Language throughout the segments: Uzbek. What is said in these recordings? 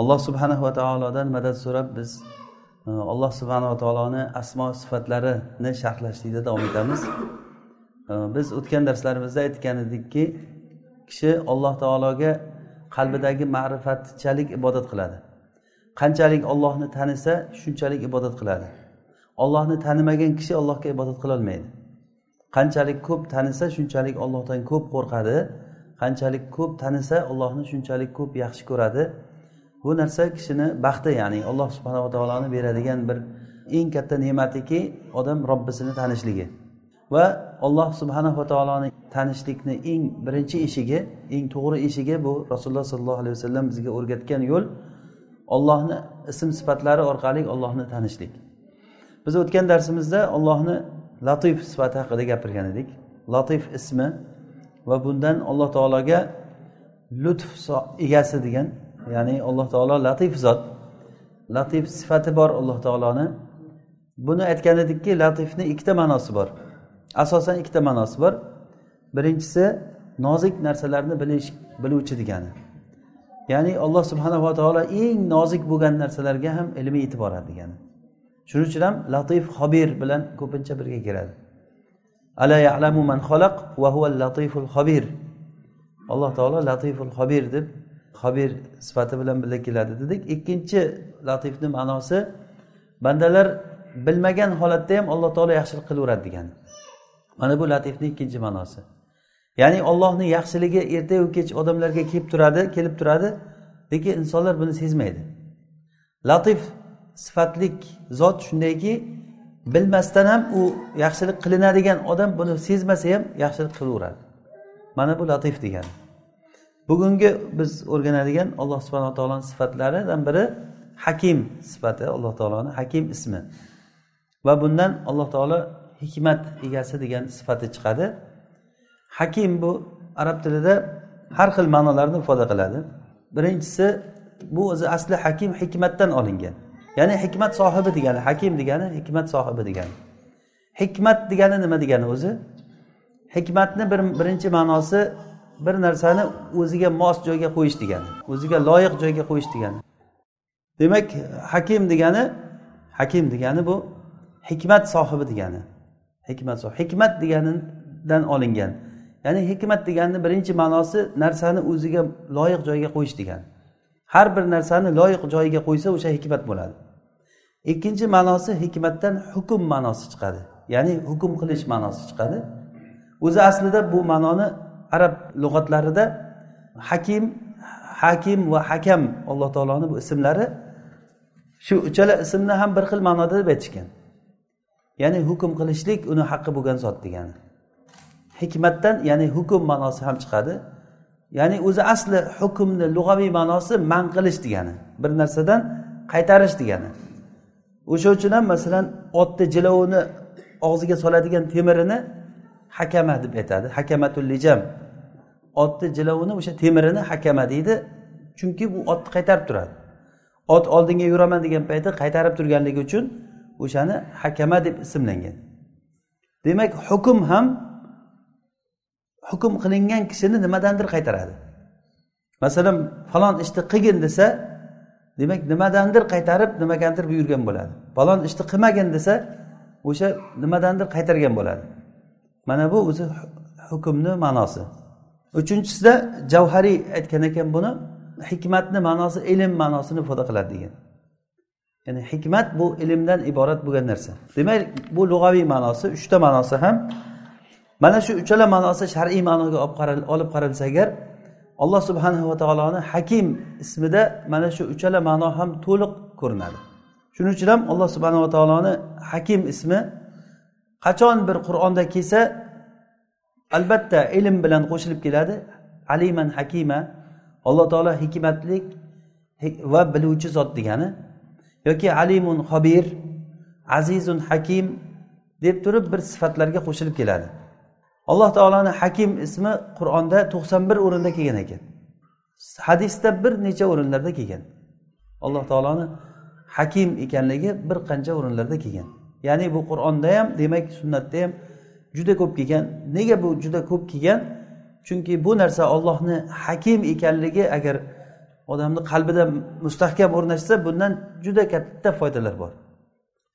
alloh subhanahu va taolodan madad so'rab biz e, alloh subhanava taoloni asmo sifatlarini sharhlashlikda davom etamiz. E, biz o'tgan darslarimizda aytgan edikki kishi alloh taologa qalbidagi ma'rifatchalik ibodat qiladi. Qanchalik ollohni tanisa shunchalik ibodat qiladi. Ollohni tanimagan kishi allohga ibodat qilolmaydi. Qanchalik ko'p tanisa shunchalik ollohdan ko'p qo'rqadi. Qanchalik ko'p tanisa ollohni shunchalik ko'p yaxshi ko'radi. Bu narsa kishini baxti ya'ni alloh subhanava taoloni beradigan bir eng katta ne'matiki odam robbisini tanishligi. Va alloh subhanava taoloni tanishlikni eng birinchi eshigi eng to'g'ri eshigi bu rasululloh sollallohu alayhi vasallam bizga o'rgatgan yo'l. Ollohni ism sifatlari orqali ollohni tanishlik. Biz o'tgan darsimizda ollohni latif sifati haqida gapirgan edik. Latif ismi va bundan alloh taologa lutf egasi degan ya'ni alloh taolo latif zot. Latif sifati bor alloh taoloni. Buni aytgan edikki latifni ikkita ma'nosi bor. Asosan ikkita ma'nosi bor. Birinchisi nozik narsalarni bilish biluvchi degani. Ya'ni alloh subhanava taolo eng nozik bo'lgan narsalarga ham ilmiy yetib boradi degani. Shuning uchun ham latif xobir bilan ko'pincha birga keladi. Ala yalamu man xalaq va huval latiful xobir. Alloh taolo latiful xobir deb xabir sifati bilan birga keladi dedik. Ikkinchi latifni ma'nosi bandalar bilmagan holatda ham alloh taolo yaxshilik qilaveradi degani. Mana bu latifni ikkinchi ma'nosi. Ya'ni ollohni yaxshiligi ertayu kech odamlarga kelib turadi kelib turadi lekin insonlar buni sezmaydi. Latif sifatlik zot shundayki bilmasdan ham u yaxshilik qilinadigan odam buni sezmasa ham yaxshilik qilaveradi. Mana bu latif degani. Bugungi biz o'rganadigan alloh subhanaa taoloni sifatlaridan biri hakim sifati alloh taoloni hakim ismi. Va bundan alloh taolo hikmat egasi degan sifati chiqadi. Hakim bu arab tilida har xil ma'nolarni ifoda qiladi. Birinchisi bu o'zi asli hakim hikmatdan olingan. Ya'ni hikmat sohibi degani hakim degani hikmat sohibi degani. Hikmat degani nima degani o'zi? Hikmatni bir birinchi ma'nosi bir narsani o'ziga mos joyga qo'yish degani o'ziga loyiq joyga qo'yish degani. Demak hakim degani hakim degani bu hikmat sohibi degani. Hikmat hikmat deganidan olingan. Ya'ni hikmat deganni birinchi ma'nosi narsani o'ziga loyiq joyga qo'yish degani. Har bir narsani loyiq joyiga qo'ysa o'sha hikmat bo'ladi. Ikkinchi ma'nosi hikmatdan hukm ma'nosi chiqadi. Ya'ni hukm qilish ma'nosi chiqadi. O'zi aslida bu ma'noni arab lug'atlarida hakim hakim va hakam alloh taoloni bu ismlari shu uchala ismni ham bir xil ma'noda deb aytishgan. Ya'ni hukm qilishlik uni haqqi bo'lgan zot degani. Hikmatdan ya'ni hukm ma'nosi ham chiqadi. Ya'ni o'zi asli hukmni lug'aviy ma'nosi man qilish degani bir narsadan qaytarish degani. O'sha uchun ham masalan otni jilovini og'ziga soladigan temirini hakama deb aytadi. Hakamatul lijam. Otni jilovini o'sha temirini hakama deydi. Chunki bu otni qaytarib turadi. Ot oldinga yuraman degan payti qaytarib turganligi uchun o'shani hakama deb ismlangan. Demak hukm ham hukm qilingan kishini nimadandir qaytaradi. Masalan falon ishni qilgin desa demak nimadandir qaytarib nimagandir buyurgan bo'ladi. Falon ishni qilmagin desa o'sha nimadandir qaytargan bo'ladi. Mana bu o'zi hukmni ma'nosi. Uchinchisida javhariy aytgan ekan buni hikmatni ma'nosi ilm ma'nosini ifoda qiladi degan. Ya'ni hikmat bu ilmdan iborat bo'lgan narsa. Demak bu lug'aviy ma'nosi uchta ma'nosi ham. Mana shu uchala ma'nosi shar'iy ma'noga olib qaralsa agar alloh subhanahu va taoloni hakim ismida mana shu uchala ma'no ham to'liq ko'rinadi. Shuning uchun ham alloh subhanava taoloni hakim ismi qachon bir qur'onda kelsa albatta ilm bilan qo'shilib keladi. Aliman hakima alloh taolo hikmatlik va biluvchi zot degani. Yoki alimun xobir azizun hakim deb turib bir sifatlarga qo'shilib keladi. Alloh taoloni hakim ismi qur'onda to'qson bir o'rinda kelgan ekan. Hadisda bir necha o'rinlarda kelgan. Alloh taoloni hakim ekanligi bir qancha o'rinlarda kelgan. Ya'ni bu qur'onda ham demak sunnatda ham juda ko'p kelgan. Nega bu juda ko'p kelgan? Chunki bu narsa ollohni hakim ekanligi agar odamni qalbida mustahkam o'rnashsa bundan juda katta foydalar bor.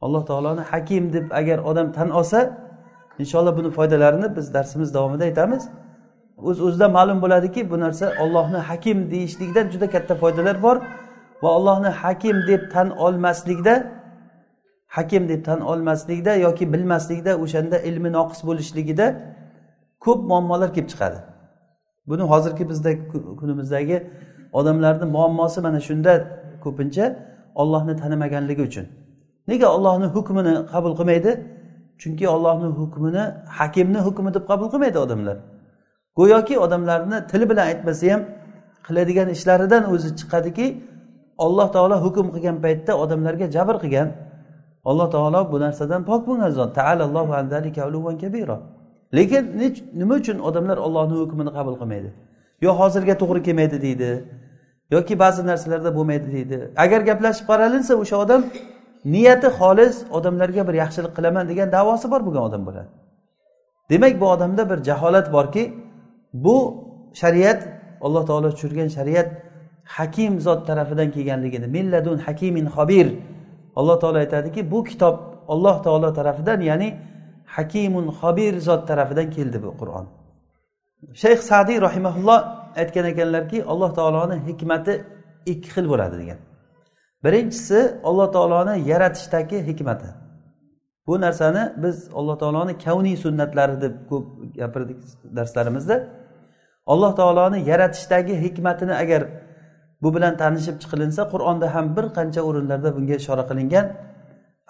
Alloh taoloni hakim deb agar odam tan olsa inshaalloh buni foydalarini biz darsimiz davomida aytamiz. O'z uz o'zidan ma'lum bo'ladiki bu narsa ollohni hakim deyishlikdan juda katta foydalar bor va allohni hakim deb tan olmaslikda hakim deb tan olmaslikda yoki bilmaslikda o'shanda ilmi noqis bo'lishligida ko'p muammolar kelib chiqadi. Buni hozirgi bizda kunimizdagi odamlarni muammosi mana shunda ko'pincha ollohni tanimaganligi uchun. Nega ollohni hukmini qabul qilmaydi? Chunki ollohni hukmini hakimni hukmi deb qabul qilmaydi odamlar. Go'yoki odamlarni tili bilan aytmasa ham qiladigan ishlaridan o'zi chiqadiki olloh taolo hukm qilgan paytda odamlarga jabr qilgan alloh taolo bu narsadan pok bo'lgan zot. Lekin nima uchun odamlar ollohni hukmini qabul qilmaydi? Yo hozirga to'g'ri kelmaydi deydi yoki ba'zi narsalarda bo'lmaydi deydi. Agar gaplashib qaralinsa o'sha odam niyati xolis odamlarga bir yaxshilik qilaman degan davosi bor bo'lgan odam bo'ladi. Demak bu odamda bir jaholat borki bu shariat alloh taolo tushirgan shariat hakim zot tarafidan kelganligini milladun hakimin xobir alloh taolo aytadiki bu kitob alloh taolo tarafidan ya'ni hakimun xobir zot tarafidan keldi bu qur'on. Shayx sadiy rahimaulloh aytgan ekanlarki alloh taoloni hikmati ikki xil bo'ladi degan. Birinchisi alloh taoloni yaratishdagi hikmati. Bu narsani biz alloh taoloni kavniy sunnatlari deb ko'p gapirdik darslarimizda alloh taoloni yaratishdagi hikmatini agar bu bilan tanishib chiqilinsa qur'onda ham bir qancha o'rinlarda bunga ishora qilingan.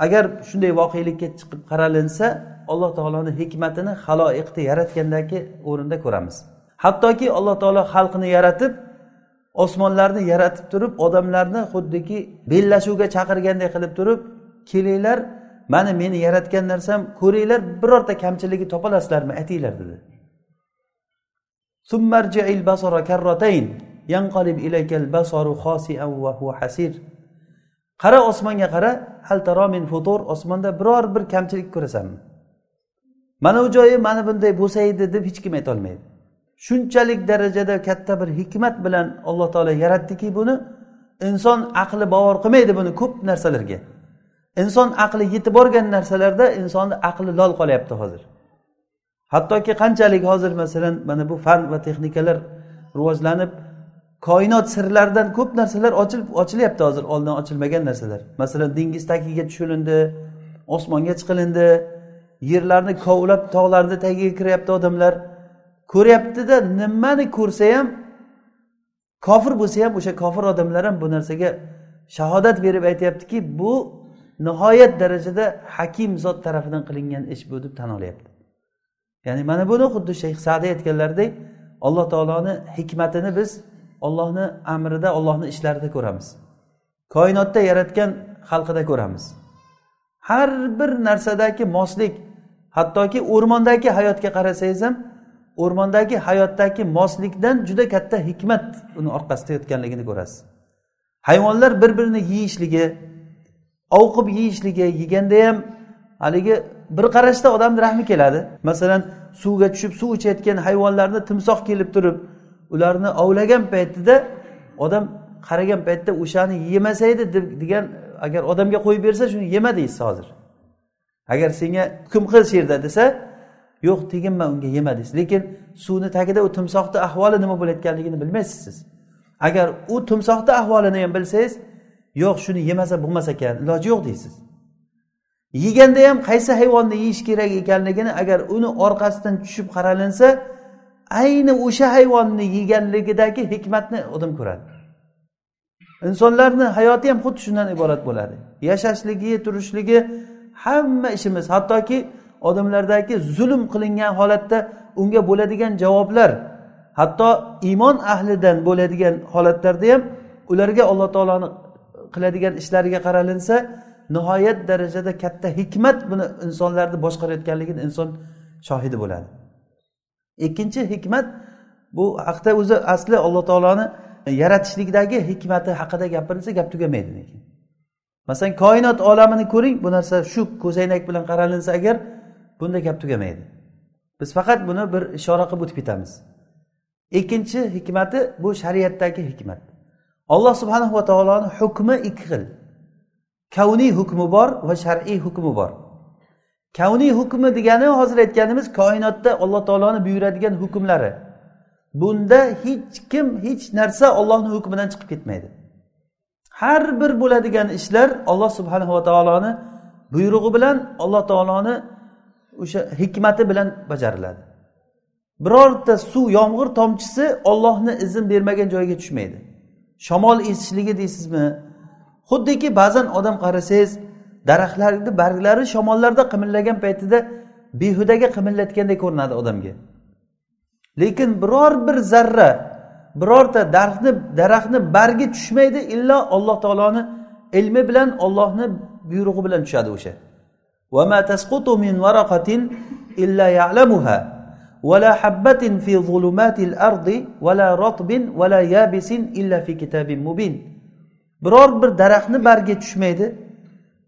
Agar shunday voqelikka chiqib qaralinsa alloh taoloni hikmatini haloiqni yaratgandagi o'rinda ko'ramiz. Hattoki alloh taolo xalqni yaratib osmonlarni yaratib turib odamlarni xuddiki bellashuvga chaqirganday qilib turib kelinglar mana meni yaratgan narsam ko'ringlar birorta kamchiligi topolasizlarmi aytinglar dedi. Qara osmonga qara hal taromin futur osmonda biror bir kamchilik ko'rasanmi mana u joyi mana bunday bo'lsa edi deb hech kim aytolmaydi shunchalik darajada katta bir hikmat bilan alloh taolo yaratdiki buni inson aqli bovar qilmaydi buni ko'p narsalarga inson aqli yetib borgan narsalarda insonni aqli lol qolyapti hozir hattoki qanchalik hozir masalan mana bu fan va texnikalar rivojlanib koinot sirlaridan ko'p narsalar ochilib ochilyapti hozir oldin ochilmagan narsalar. Masalan dengiz tagiga tushilindi osmonga chiqilindi yerlarni kovlab tog'larni tagiga kiryapti odamlar. Ko'ryaptida nimani ko'rsa ham kofir bo'lsa ham o'sha kofir odamlar ham bu narsaga shahodat berib aytyaptiki bu nihoyat darajada hakim zot tarafidan qilingan ish bu deb tan olyapti. Ya'ni mana buni xuddi shayx sadiy aytganlaridek alloh taoloni hikmatini biz ollohni amrida ollohni ishlarida ko'ramiz. Koinotda yaratgan xalqida ko'ramiz. Har bir narsadagi moslik hattoki o'rmondagi hayotga qarasangiz ham o'rmondagi hayotdagi moslikdan juda katta hikmat uni orqasida yotganligini ko'rasiz. Hayvonlar bir birini yeyishligi ovqib yeyishligi yeganda ham haligi bir qarashda odamni rahmi keladi. Masalan suvga tushib suv ichayotgan hayvonlarni timsoh kelib turib ularni ovlagan paytida odam qaragan paytda o'shani yemasa edi degan agar odamga qo'yib bersa shuni yema deysiz hozir. Agar senga hukm qil shu yerda desa yo'q teginma unga yema deysiz. Lekin suvni tagida u timsohni ahvoli nima bo'layotganligini bilmaysiz siz. Agar u timsohni ahvolini ham bilsangiz yo'q shuni yemasa bo'lmas ekan iloji yo'q deysiz. Yeganda ham qaysi hayvonni yeyish kerak ekanligini agar uni orqasidan tushib qaralinsa ayni o'sha hayvonni yeganligidagi hikmatni odam ko'radi insonlarni hayoti ham xuddi shundan iborat bo'ladi. Yashashligi turishligi hamma ishimiz hattoki odamlardagi zulm qilingan holatda unga bo'ladigan javoblar hatto iymon ahlidan bo'ladigan holatlarda ham ularga alloh taoloni qiladigan ishlariga qaralinsa nihoyat darajada katta hikmat buni insonlarni boshqarayotganligini inson shohidi bo'ladi. Ikkinchi hikmat bu haqda o'zi asli alloh taoloni yaratishlikdagi hikmati haqida gapirilsa gap tugamaydi lekin. Masalan koinot olamini ko'ring bu narsa shu ko'zoynak bilan qaralinsa agar bunda gap tugamaydi. Biz faqat buni bir ishora qilib o'tib ketamiz. Ikkinchi hikmati bu shariatdagi hikmat. Alloh subhanahu va taoloni hukmi ikki xil. Kavniy hukmi bor va shar'iy hukmi bor. Kavniy hukmi degani hozir aytganimiz koinotda alloh taoloni buyuradigan hukmlari. Bunda hech kim hech narsa ollohni hukmidan chiqib ketmaydi. Har bir bo'ladigan ishlar olloh subhanava taoloni buyrug'i bilan alloh taoloni o'sha hikmati bilan bajariladi. Birorta suv yomg'ir tomchisi ollohni izn bermagan joyga tushmaydi. Shamol esishligi deysizmi? Xuddiki ba'zan odam qarasangiz daraxtlarni barglari shamollarda qimillagan paytida behudaga qimillatgandek ko'rinadi odamga lekin biror bir zarra birorta daraxtni daraxtni bargi tushmaydi illo alloh taoloni ilmi bilan ollohni buyrug'i bilan tushadi o'sha وما تسقط من ورقة إلا يعلمها ولا حبة في ظلمات الأرض ولا رطب ولا يابس إلا في كتاب مبين biror bir daraxtni bargi tushmaydi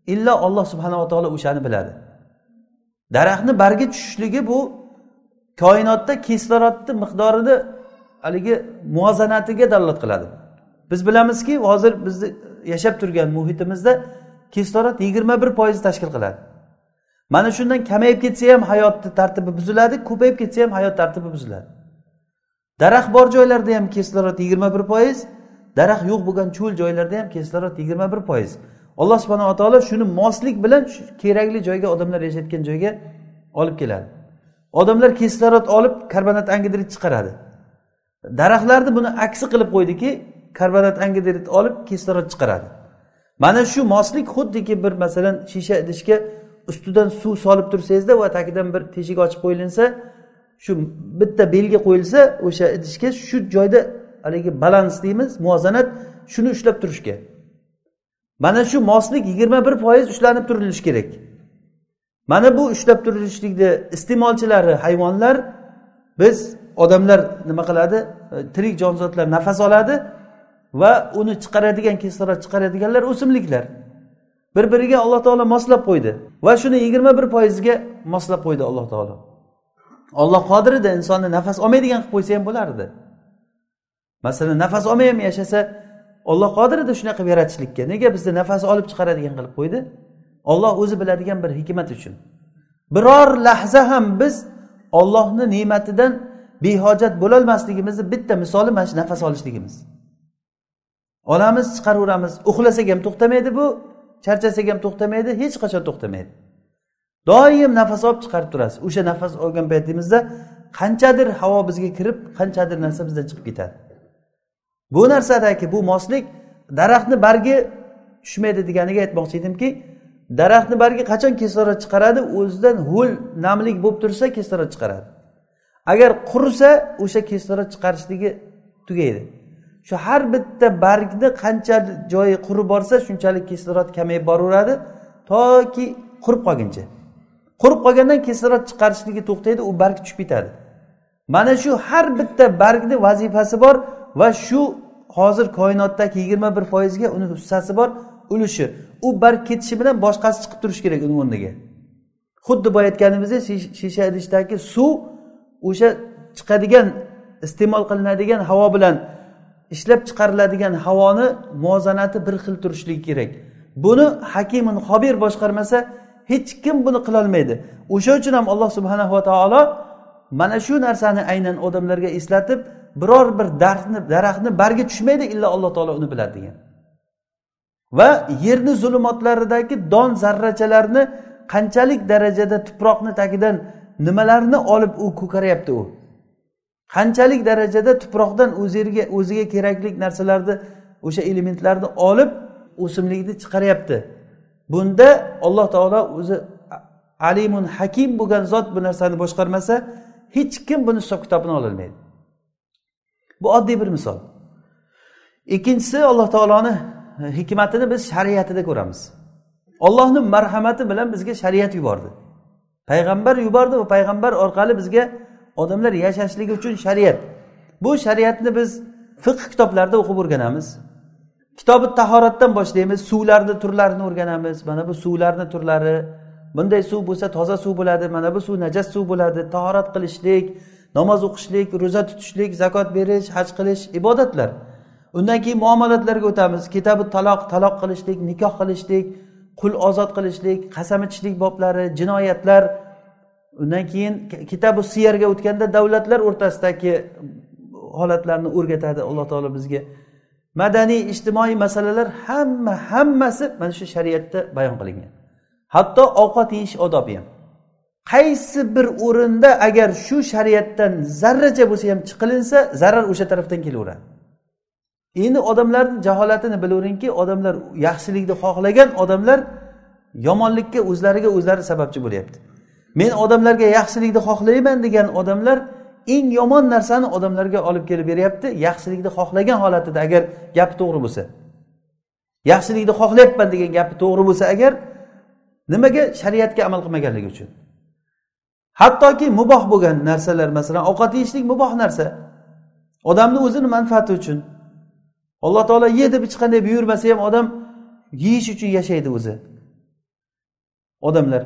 illo olloh subhanava taolo o'shani biladi. Daraxtni bargi tushishligi bu koinotda kislorodni miqdorini haligi muvozanatiga dalolat qiladi. Biz bilamizki hozir bizni yashab turgan muhitimizda kislorod yigirma bir foizni tashkil qiladi. Mana shundan kamayib ketsa ham hayotni tartibi buziladi ko'payib ketsa ham hayot tartibi buziladi. Daraxt bor joylarda ham kislorod yigirma bir foiz daraxt yo'q bo'lgan cho'l joylarda ham kislorod yigirma bir foiz. Alloh subhanava taolo shuni moslik bilan kerakli joyga odamlar yashayotgan joyga olib keladi. Odamlar kislorod olib karbonat angidrid chiqaradi. Daraxtlarni buni aksi qilib qo'ydiki karbonat angidrid olib kislorod chiqaradi. Mana shu moslik xuddiki bir masalan shisha idishga ustidan suv solib tursangizda va tagidan bir teshik ochib qo'yilinsa shu bitta belgi qo'yilsa o'sha idishga shu joyda haligi balans deymiz muvozanat shuni ushlab turishga. Mana shu moslik yigirma bir foiz ushlanib turilishi kerak. Mana bu ushlab turilishlikni iste'molchilari hayvonlar biz odamlar nima qiladi? E, tirik jonzotlar nafas oladi va uni chiqaradigan kislorod chiqaradiganlar o'simliklar. Bir biriga alloh taolo moslab qo'ydi va shuni yigirma bir foizga moslab qo'ydi alloh taolo. Olloh qodir edi insonni nafas olmaydigan qilib qo'ysa ham bo'lardi. Masalan nafas olmay ham yashasa olloh qodir edi shunaqa qilib yaratishlikka. Nega bizni nafas olib chiqaradigan qilib qo'ydi? Olloh o'zi biladigan bir hikmat uchun. Biror lahza ham biz ollohni ne'matidan behojat bo'lolmasligimizni bitta misoli mana shu nafas olishligimiz. Olamiz chiqaraveramiz uxlasak ham to'xtamaydi bu charchasak ham to'xtamaydi hech qachon to'xtamaydi. Doim nafas olib chiqarib turasiz. O'sha nafas olgan paytingizda qanchadir havo bizga kirib qanchadir narsa bizdan chiqib ketadi. Bu narsadagi bu moslik daraxtni bargi tushmaydi deganiga aytmoqchi edimki daraxtni bargi qachon kislorod chiqaradi? O'zidan ho'l namlik bo'lib tursa kislorod chiqaradi. Agar qurisa o'sha kislorod chiqarishligi tugaydi. Shu har bitta bargni qancha joyi qurib borsa shunchalik kislorod kamayib boraveradi toki qurib qolguncha. Qurib qolgandan kislorod chiqarishligi to'xtaydi u barg tushib ketadi. Mana shu har bitta bargni vazifasi bor va shu hozir koinotdagi yigirma bir foizga uni hissasi bor ulushi. U barg ketishi bilan boshqasi chiqib turishi kerak uni o'rniga. Xuddi boya aytganimizdek shisha idishdagi suv o'sha chiqadigan iste'mol qilinadigan havo bilan ishlab chiqariladigan havoni muvozanati bir xil turishligi kerak. Buni hakimin xobir boshqarmasa hech kim buni qilolmaydi o'sha uchun ham alloh subhanahu va taolo mana shu narsani aynan odamlarga eslatib biror bir daraxtni daraxtni bargi tushmaydi illo alloh taolo uni biladi degan. Va yerni zulmatlaridagi don zarrachalarni qanchalik darajada tuproqni tagidan nimalarni olib u ko'karyapti u? Qanchalik darajada tuproqdan o'ziga o'ziga kerakli narsalarni o'sha elementlarni olib o'simlikni chiqaryapti? Bunda alloh taolo o'zi alimun hakim bo'lgan zot bu narsani boshqarmasa hech kim buni hisob kitobini ololmaydi. Bu oddiy bir misol. Ikkinchisi alloh taoloni e, hikmatini biz shariatida ko'ramiz. Ollohni marhamati bilan bizga shariat yubordi. Payg'ambar yubordi va payg'ambar orqali bizga odamlar yashashligi uchun shariat. Bu shariatni biz fiqh kitoblarida o'qib o'rganamiz. Kitobi tahoratdan boshlaymiz suvlarni turlarini o'rganamiz. Mana bu suvlarni turlari bunday suv bo'lsa toza suv bo'ladi mana bu suv najas suv bo'ladi tahorat qilishlik namoz o'qishlik ro'za tutishlik zakot berish haj qilish ibodatlar. Undan keyin muomalatlarga o'tamiz. Kitabi taloq taloq qilishlik nikoh qilishlik qul ozod qilishlik qasam ichishlik boblari jinoyatlar. Undan keyin kitabi siyarga o'tganda davlatlar o'rtasidagi holatlarni o'rgatadi alloh taolo bizga. Madaniy ijtimoiy masalalar hamma hammasi mana shu shariatda bayon qilingan. Hatto ovqat yeyish odobi ham. Qaysi bir o'rinda agar shu shariatdan zarracha bo'lsa ham chiqilinsa zarar o'sha tarafdan kelaveradi. Endi odamlarni jaholatini bilaveringki odamlar yaxshilikni xohlagan odamlar yomonlikka o'zlariga o'zlari sababchi bo'lyapti. Men odamlarga yaxshilikni xohlayman degan odamlar eng yomon narsani odamlarga olib kelib beryapti yaxshilikni xohlagan holatida agar gapi to'g'ri bo'lsa. Yaxshilikni xohlayapman degan gapi to'g'ri bo'lsa agar nimaga shariatga amal qilmaganligi uchun? Hattoki muboh bo'lgan narsalar masalan ovqat yeyishlik muboh narsa. Odamni o'zini manfaati uchun. Alloh taolo ye deb hech qanday buyurmasa ham odam yeyish uchun yashaydi o'zi. Odamlar.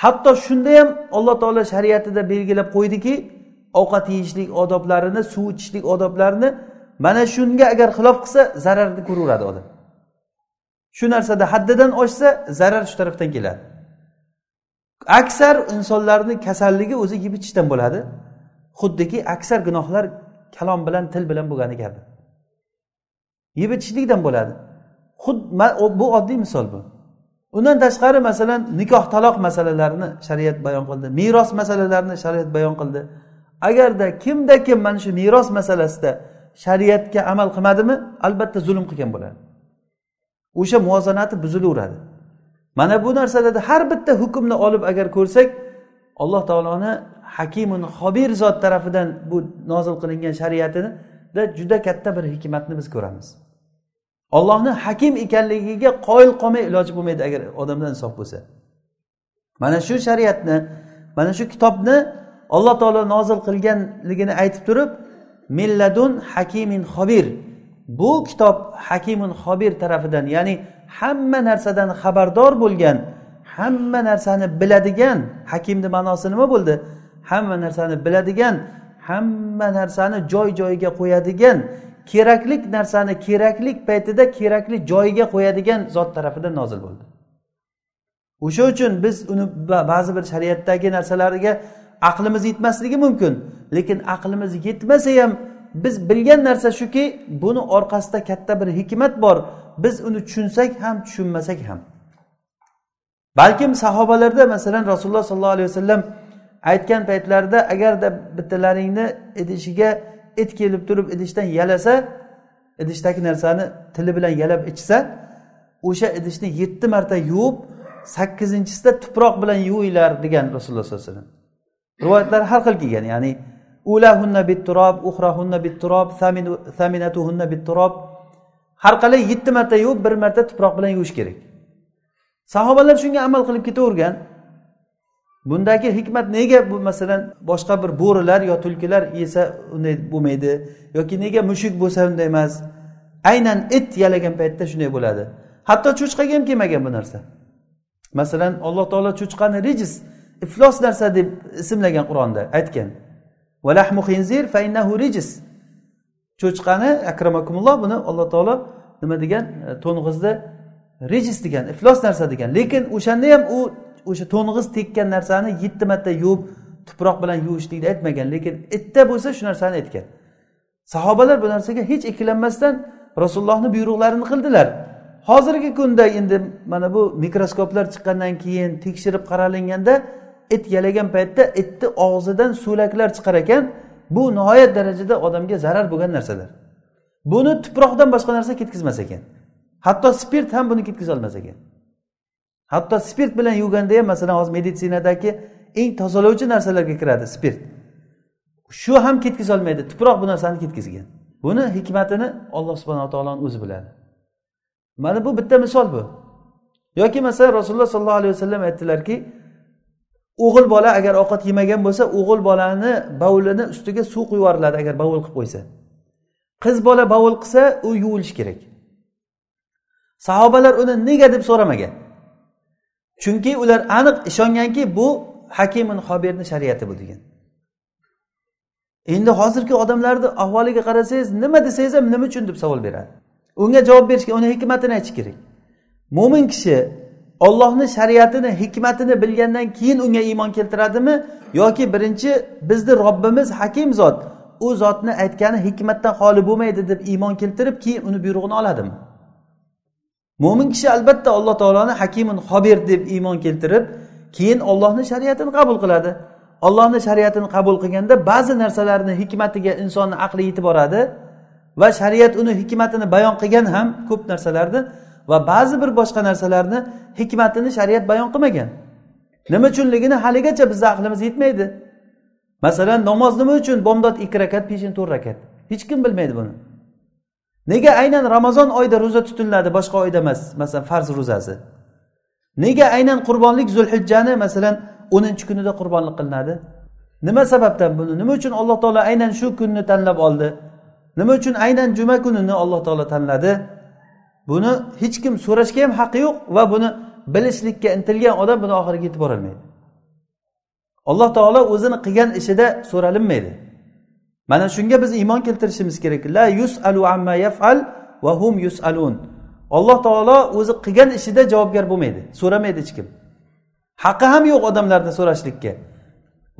Hatto shunda ham alloh taolo shariatida belgilab qo'ydiki ovqat yeyishlik odoblarini suv ichishlik odoblarini mana shunga agar xilof qilsa zararni ko'raveradi odam. Shu narsada haddidan oshsa zarar shu tarafdan keladi. Aksar insonlarni kasalligi o'zi yeb ichishdan bo'ladi. Xuddiki aksar gunohlar kalom bilan til bilan bo'lgani kabi. Yeb ichishlikdan bo'ladi. Xuddi bu oddiy misol bu. Undan tashqari masalan nikoh taloq masalalarini shariat bayon qildi meros masalalarini shariat bayon qildi. Agarda kimda kim mana shu meros masalasida shariatga amal qilmadimi albatta zulm qilgan bo'ladi. O'sha muvozanati buzilaveradi. Mana bu narsalarda har bitta hukmni olib agar ko'rsak alloh taoloni hakimun hobir zot tarafidan bu nozil qilingan shariatida juda katta bir hikmatni biz ko'ramiz. Ollohni hakim ekanligiga qoyil qolmay iloji bo'lmaydi agar odamda insof bo'lsa. Mana shu shariatni mana shu kitobni alloh taolo nozil qilganligini aytib turib milladun hakimin xobir. Bu kitob hakimun xobir tarafidan ya'ni hamma narsadan xabardor bo'lgan hamma narsani biladigan hakimni ma'nosi nima bo'ldi? Hamma narsani biladigan hamma narsani joy joyiga qo'yadigan keraklik narsani keraklik paytida kerakli joyiga qo'yadigan zot tarafidan nozil bo'ldi. O'sha uchun biz uni ba'zi bir shariatdagi narsalarga aqlimiz yetmasligi mumkin lekin aqlimiz yetmasa ham biz bilgan narsa shuki buni orqasida katta bir hikmat bor. Biz uni tushunsak ham tushunmasak ham. Balkim sahobalarda masalan rasululloh sollallohu alayhi vasallam aytgan paytlarida agarda bittalaringni idishiga it kelib turib idishdan yalasa idishdagi narsani tili bilan yalab ichsa o'sha idishni yetti marta yuvib sakkizinchisida tuproq bilan yuvinglar degan rasululloh sollallohu alayhi vasallam. Rivoyatlar har xil kelgan ya'ni ulahunna bitturob uhrahunna bitturob saminatuhunna bitturob har qalay yetti marta yuvib bir marta tuproq bilan yuvish kerak. Sahobalar shunga amal qilib ketavergan. Bundagi hikmat nega bu masalan boshqa bir bo'rilar yo tulkilar yesa unday bo'lmaydi yoki nega mushuk bo'lsa unday emas? Aynan it yalagan paytda shunday bo'ladi. Hatto cho'chqaga ham kelmagan bu narsa. Masalan alloh taolo cho'chqani rijis iflos narsa deb ismlagan qur'onda aytgan. Rijis. Cho'chqani akramakumulloh buni alloh taolo nima degan? E, To'ng'izni rijis degan iflos narsa degan. Lekin o'shanda ham u o'sha to'ng'iz tekkan narsani yetti marta yuvib tuproq bilan yuvishlikni aytmagan. Lekin itda bo'lsa shu narsani aytgan. Sahobalar bu narsaga hech ikkilanmasdan rasulullohni buyruqlarini qildilar. Hozirgi kunda endi mana bu mikroskoplar chiqqandan keyin tekshirib qaralinganda it yalagan paytda itni og'zidan so'laklar chiqar ekan bu nihoyat darajada odamga zarar bo'lgan narsalar. Buni tuproqdan boshqa narsa ketkazmas ekan. Hatto spirt ham buni ketkaza olmas ekan. Hatto spirt bilan yuvganda ham masalan hozir meditsinadagi eng tozalovchi narsalarga kiradi spirt. Shu ham ketkaza olmaydi tuproq bu narsani ketkazgan. Buni hikmatini alloh subhanaa taoloni o'zi biladi. Mana bu bitta misol bu. Yoki masalan rasululloh sollallohu alayhi vasallam aytdilarki o'g'il bola agar ovqat yemagan bo'lsa o'g'il bolani bovlini ustiga suv quyib yuboriladi agar bovul qilib qo'ysa. Qiz bola bovul qilsa u yuvilishi kerak. Sahobalar uni nega deb so'ramagan? Chunki ular aniq ishonganki bu hakimin hobirni shariati bu degan. Endi hozirgi odamlarni ahvoliga qarasangiz nima desangiz ham nima uchun deb savol beradi? Unga javob berishga uni hikmatini aytish kerak. Mo'min kishi ollohni shariatini hikmatini bilgandan keyin unga iymon keltiradimi? Yoki birinchi bizni robbimiz hakim zot u zotni aytgani hikmatdan xoli bo'lmaydi deb iymon keltirib keyin uni buyrug'ini oladimi? Mo'min kishi albatta alloh taoloni hakimun xobir deb iymon keltirib keyin ollohni shariatini qabul qiladi. Ollohni shariatini qabul qilganda ba'zi narsalarni hikmatiga insonni aqli yetib boradi va shariat uni hikmatini bayon qilgan ham ko'p narsalarni va ba'zi bir boshqa narsalarni hikmatini shariat bayon qilmagan. Nima uchunligini haligacha bizni aqlimiz yetmaydi. Masalan namoz nima uchun bomdod ikki rakat peshin to'rt rakat? Hech kim bilmaydi buni. Nega aynan ramazon oyida ro'za tutiladi boshqa oyda emas? Masalan farz ro'zasi. Nega aynan qurbonlik zulhijjani masalan o'ninchi kunida qurbonlik qilinadi? Nima sababdan buni? Nima uchun alloh taolo aynan shu kunni tanlab oldi? Nima uchun aynan juma kunini alloh taolo tanladi? Buni hech kim so'rashga ham haqqi yo'q va buni bilishlikka intilgan odam buni oxiriga yetib borolmaydi. Alloh taolo o'zini qilgan ishida so'ralinmaydi. Mana shunga biz iymon keltirishimiz kerak. La yusalu amma yafal va hum yusalun. Alloh taolo o'zi qilgan ishida javobgar bo'lmaydi so'ramaydi hech kim. Haqqi ham yo'q odamlarni so'rashlikka.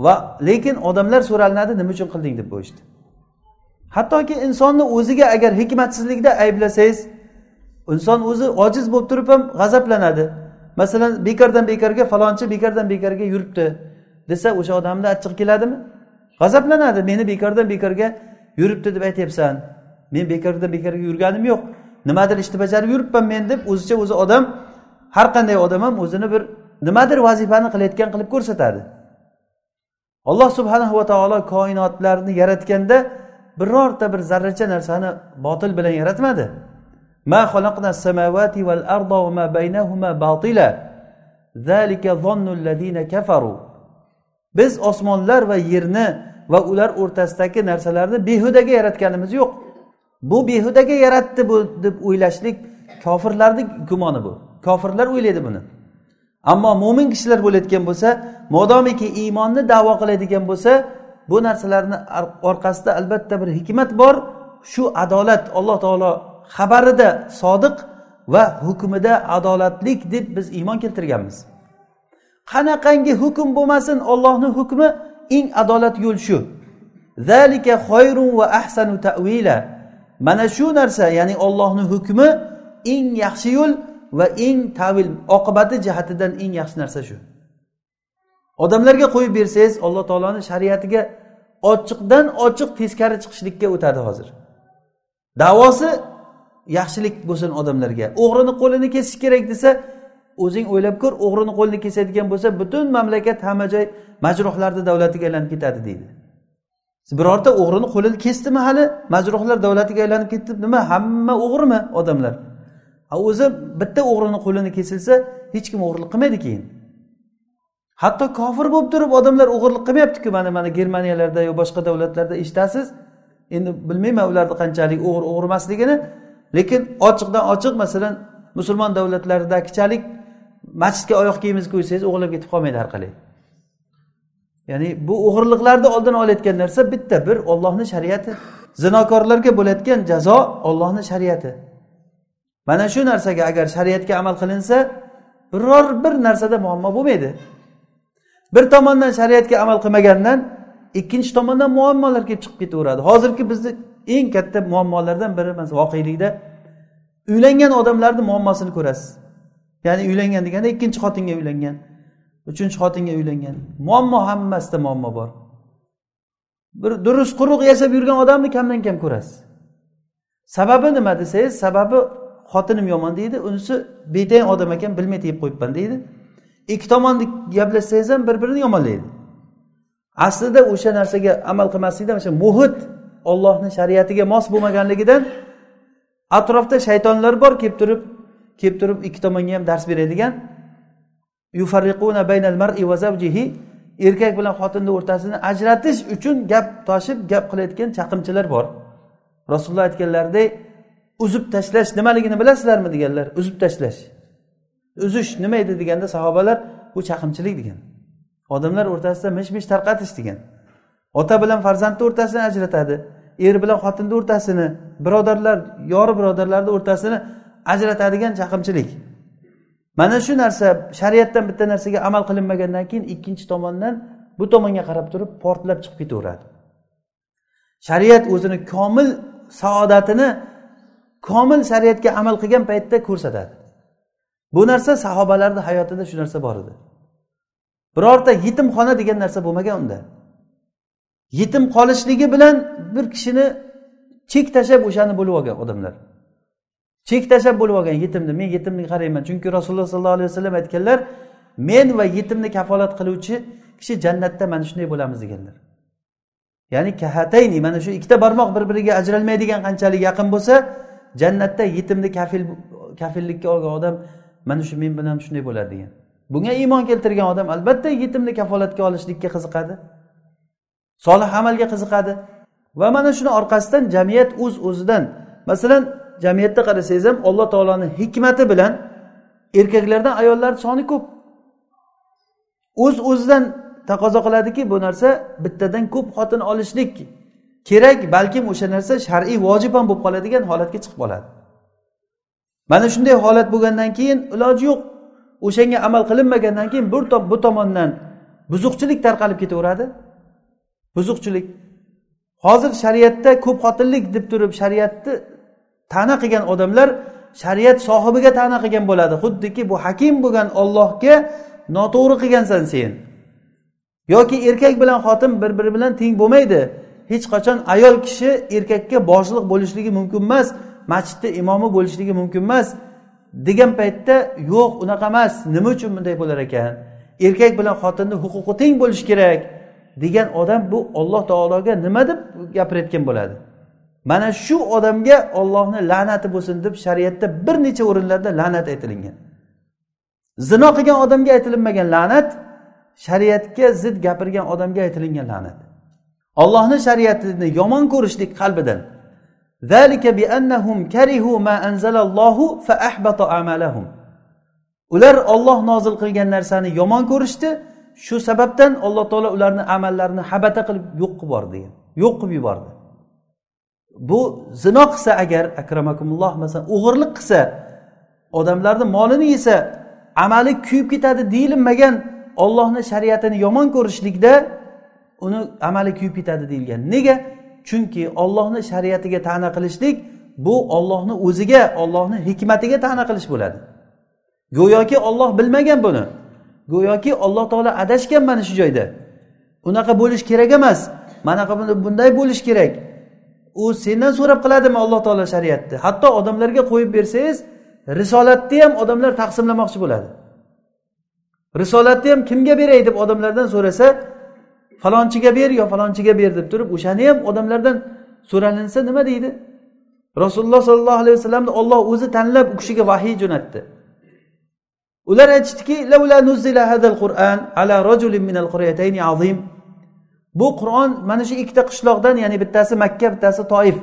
Va lekin odamlar so'ralinadi nima uchun qilding deb qo'yishdi hattoki insonni o'ziga agar hikmatsizlikda ayblasangiz inson o'zi ojiz bo'lib turib ham g'azablanadi. Masalan bekordan bekorga falonchi bekordan bekorga yuribdi desa o'sha odamni achchig'i keladimi? G'azablanadi. Meni bekordan bekorga yuribdi deb aytyapsan. Men bekordan bekorga yurganim yo'q. Nimadir ishni bajarib yuribman men deb o'zicha o'zi odam har qanday odam ham o'zini bir nimadir vazifani qilayotgan qilib ko'rsatadi. Alloh subhanahu va taolo koinotlarni yaratganda birorta bir zarracha narsani botil bilan yaratmadi. ما خلقنا السماوات والأرض وما بينهما باطلا ذلك ظن الذين كفروا biz osmonlar va yerni va ular o'rtasidagi narsalarni behudaga yaratganimiz yo'q bu behudaga yaratdi bu deb o'ylashlik kofirlarni gumoni bu kofirlar o'ylaydi buni ammo mo'min kishilar bo'layotgan bo'lsa modomiki iymonni davo qiladigan bo'lsa bu narsalarni orqasida albatta bir hikmat bor shu adolat alloh taolo xabarida sodiq va hukmida adolatlik deb biz iymon keltirganmiz. Qanaqangi hukm bo'lmasin ollohni hukmi eng adolat yo'l shu. Zalika xoyrun va ahsanu tavila mana shu narsa ya'ni ollohni hukmi eng yaxshi yo'l va eng tavil oqibati jihatidan eng yaxshi narsa shu. Odamlarga qo'yib bersangiz alloh taoloni shariatiga ochiqdan ochiq teskari chiqishlikka o'tadi hozir. Davosi yaxshilik bo'lsin odamlarga. O'g'rini qo'lini kesish kerak desa o'zing o'ylab ko'r o'g'rini qo'lini kesadigan bo'lsa butun mamlakat hamma joy majruhlarni davlatiga aylanib ketadi deydi. Birorta o'g'rini qo'lini kesdimi hali majruhlar davlatiga aylanib ketdi nima hamma o'g'rimi odamlar? O'zi bitta o'g'rini qo'lini kesilsa hech kim o'g'irlik qilmaydi keyin. Hatto kofir bo'lib turib odamlar o'g'irlik qilmayaptiku mana mana germaniyalarda yo boshqa davlatlarda eshitasiz. Endi bilmayman ularni qanchalik o'g'ri o'g'ri emasligini lekin ochiqdan ochiq masalan musulmon davlatlaridagichalik masjidga oyoq kiyimizni qo'ysangiz o'g'irlab ketib qolmaydi har qalay. Ya'ni bu o'g'irliqlarni oldini olayotgan narsa bitta bir ollohni shariati. Zinokorlarga bo'layotgan jazo ollohni shariati. Mana shu narsaga agar shariatga amal qilinsa biror bir narsada muammo bo'lmaydi. Bir tomondan shariatga amal qilmagandan ikkinchi tomondan muammolar kelib chiqib ketaveradi. Hozirgi bizni eng katta muammolardan biri voqelikda uylangan odamlarni muammosini ko'rasiz. Ya'ni uylangan deganda ikkinchi xotinga uylangan uchinchi xotinga uylangan. Muammo hammasida muammo bor. Bir durust quruq yashab yurgan odamni kamdan kam ko'rasiz. Sababi nima desangiz sababi xotinim yomon deydi unisi betang odam ekan bilmay tegib qo'yibman deydi. Ikki tomonni gaplashsangiz ham bir birini yomonlaydi. Aslida o'sha narsaga amal qilmaslikdan o'sha muhit ollohni shariatiga mos bo'lmaganligidan atrofda shaytonlar bor kelib turib kelib turib ikki tomonga ham dars beradigan erkak bilan xotinni o'rtasini ajratish uchun gap toshib gap qilayotgan chaqimchilar bor. Rasululloh aytganlaridek uzib tashlash nimaligini bilasizlarmi? deganlar uzib tashlash uzish nima edi? deganda sahobalar bu chaqimchilik degan. Odamlar o'rtasida mish mish tarqatish degan. Ota bilan farzandni o'rtasini ajratadi. Er bilan xotinni o'rtasini birodarlar yori birodarlarni o'rtasini ajratadigan chaqimchilik. Mana shu narsa shariatdan bitta narsaga amal qilinmagandan keyin ikkinchi tomondan bu tomonga qarab turib portlab chiqib ketaveradi. Shariat o'zini komil saodatini komil shariatga amal qilgan paytda ko'rsatadi. Bu narsa sahobalarni hayotida shu narsa bor edi. Birorta yetimxona degan narsa bo'lmagan unda. Yetim qolishligi bilan bir kishini chek tashlab o'shani bo'lib olgan odamlar. Chek tashlab bo'lib olgan yetimni men yetimni qarayman chunki rasululloh sollallohu alayhi vasallam aytganlar men va yetimni kafolat qiluvchi kishi jannatda mana shunday bo'lamiz deganlar. Ya'ni kahatayni mana shu ikkita barmoq bir biriga ajralmaydigan qanchalik yaqin bo'lsa jannatda yetimni kafil kafillikka olgan odam mana shu men bilan shunday bo'ladi degan. Bunga iymon keltirgan odam albatta yetimni kafolatga olishlikka qiziqadi. Solih amalga qiziqadi. Va mana shuni orqasidan jamiyat o'z uz o'zidan masalan jamiyatda qarasangiz ham alloh taoloni hikmati bilan erkaklardan ayollarni soni ko'p. O'z uz o'zidan taqozo qiladiki bu narsa bittadan ko'p xotin olishlik kerak balkim o'sha narsa shar'iy vojib ham bo'lib qoladigan holatga chiqib qoladi. Mana shunday holat bo'lgandan keyin iloji yo'q. O'shanga amal qilinmagandan keyin bir bu tomondan buzuqchilik tarqalib ketaveradi. Buzuqchilik. Hozir shariatda ko'p xotinlik deb turib shariatni ta'na qilgan odamlar shariat sohibiga ta'na qilgan bo'ladi. Xuddiki bu hakim bo'lgan ollohga noto'g'ri qilgansan sen. Yoki erkak bilan xotin bir biri bilan teng bo'lmaydi. Hech qachon ayol kishi erkakka boshliq bo'lishligi mumkin emas masjidda imomi bo'lishligi mumkin emas. Degan paytda yo'q unaqa emas. Nima uchun bunday bo'lar ekan? Erkak bilan xotinni huquqi teng bo'lishi kerak. Degan odam bu olloh taologa nima deb gapirayotgan bo'ladi? Mana shu odamga ollohni la'nati bo'lsin deb shariatda bir necha o'rinlarda la'nat aytilingan. Zino qilgan odamga aytilinmagan la'nat shariatga zid gapirgan odamga aytilingan la'nat. Ollohni shariatini yomon ko'rishlik qalbidan. Ular olloh nozil qilgan narsani yomon ko'rishdi shu sababdan alloh taolo ularni amallarini habata qilib yo'q qilib yubordi degan. Yo'q qilib yubordi. Bu zino qilsa agar akramakumulloh masalan o'g'irlik qilsa odamlarni molini yesa amali kuyib ketadi deyilmagan ollohni shariatini yomon ko'rishlikda uni amali kuyib ketadi deyilgan. Nega? Chunki ollohni shariatiga ta'na qilishlik bu ollohni o'ziga ollohni hikmatiga ta'na qilish bo'ladi. Go'yoki olloh bilmagan buni. Go'yoki alloh taolo adashgan mana shu joyda. Unaqa bo'lishi kerak emas. Manaqa bunday bo'lishi kerak. U sendan so'rab qiladimi alloh taolo shariatni? Hatto odamlarga qo'yib bersangiz risolatni ham odamlar taqsimlamoqchi bo'ladi. Risolatni ham kimga beray deb odamlardan so'rasa falonchiga ber yo falonchiga ber deb turib o'shani ham odamlardan so'ralinsa nima deydi? Rasululloh sollallohu alayhi vasallamni olloh o'zi tanlab u kishiga vahiy jo'natdi. Ular aytishdiki bu qur'on mana shu ikkita qishloqdan ya'ni bittasi makka bittasi toif.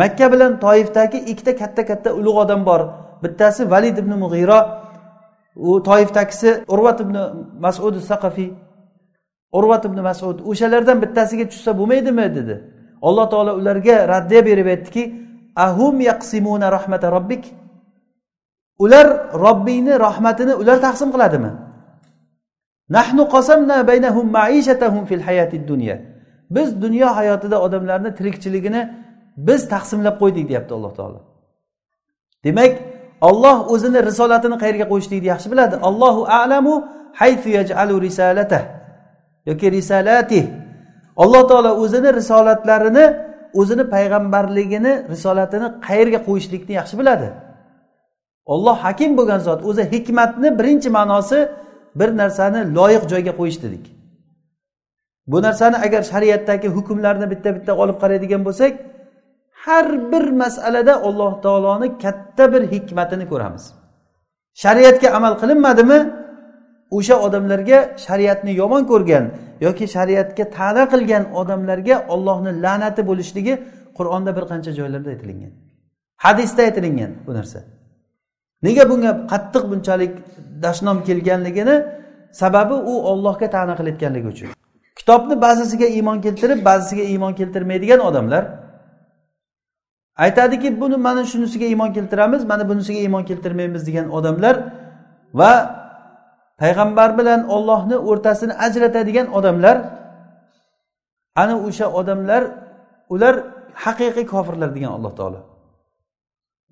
Makka bilan toifdagi ikkita katta katta ulug' odam bor. Bittasi valid ibn mug'iro u toifdagisi urvat ibn masud saqafiy urvat ibn masud o'shalardan bittasiga tushsa bo'lmaydimi? dedi. Alloh taolo ularga raddiya berib aytdiki ahum yaqsimuna rahmata robbik? Ular robbingni rahmatini ular taqsim qiladimi? Nahnu qasamna baynahum maishatahum fil hayatid dunya. Biz dunyo hayotida odamlarni tirikchiligini biz taqsimlab qo'ydik deyapti alloh taolo. Demak olloh o'zini risolatini qayerga qo'yishligini yaxshi biladi. Allohu alamu haythu yaj'alu risalatah yoki risalati. Alloh taolo o'zini risolatlarini o'zini payg'ambarligini risolatini qayerga qo'yishlikni yaxshi biladi? Olloh hakim bo'lgan zot o'zi hikmatni birinchi ma'nosi bir narsani loyiq joyga qo'yish dedik. Bu narsani agar shariatdagi hukmlarni bitta bitta olib qaraydigan bo'lsak har bir masalada alloh taoloni katta bir hikmatini ko'ramiz. Shariatga amal qilinmadimi o'sha odamlarga shariatni yomon ko'rgan yoki shariatga ta'na qilgan odamlarga ollohni la'nati bo'lishligi qur'onda bir qancha joylarda aytilingan hadisda aytilingan bu narsa. Nega bunga qattiq bunchalik dashnom kelganligini sababi u ollohga ta'na qilayotganligi uchun. Kitobni ba'zisiga iymon keltirib ba'zisiga iymon keltirmaydigan odamlar aytadiki buni mana shunisiga iymon keltiramiz mana bunisiga iymon keltirmaymiz degan odamlar va payg'ambar bilan ollohni o'rtasini ajratadigan odamlar ana o'sha odamlar ular haqiqiy kofirlar degan alloh taolo.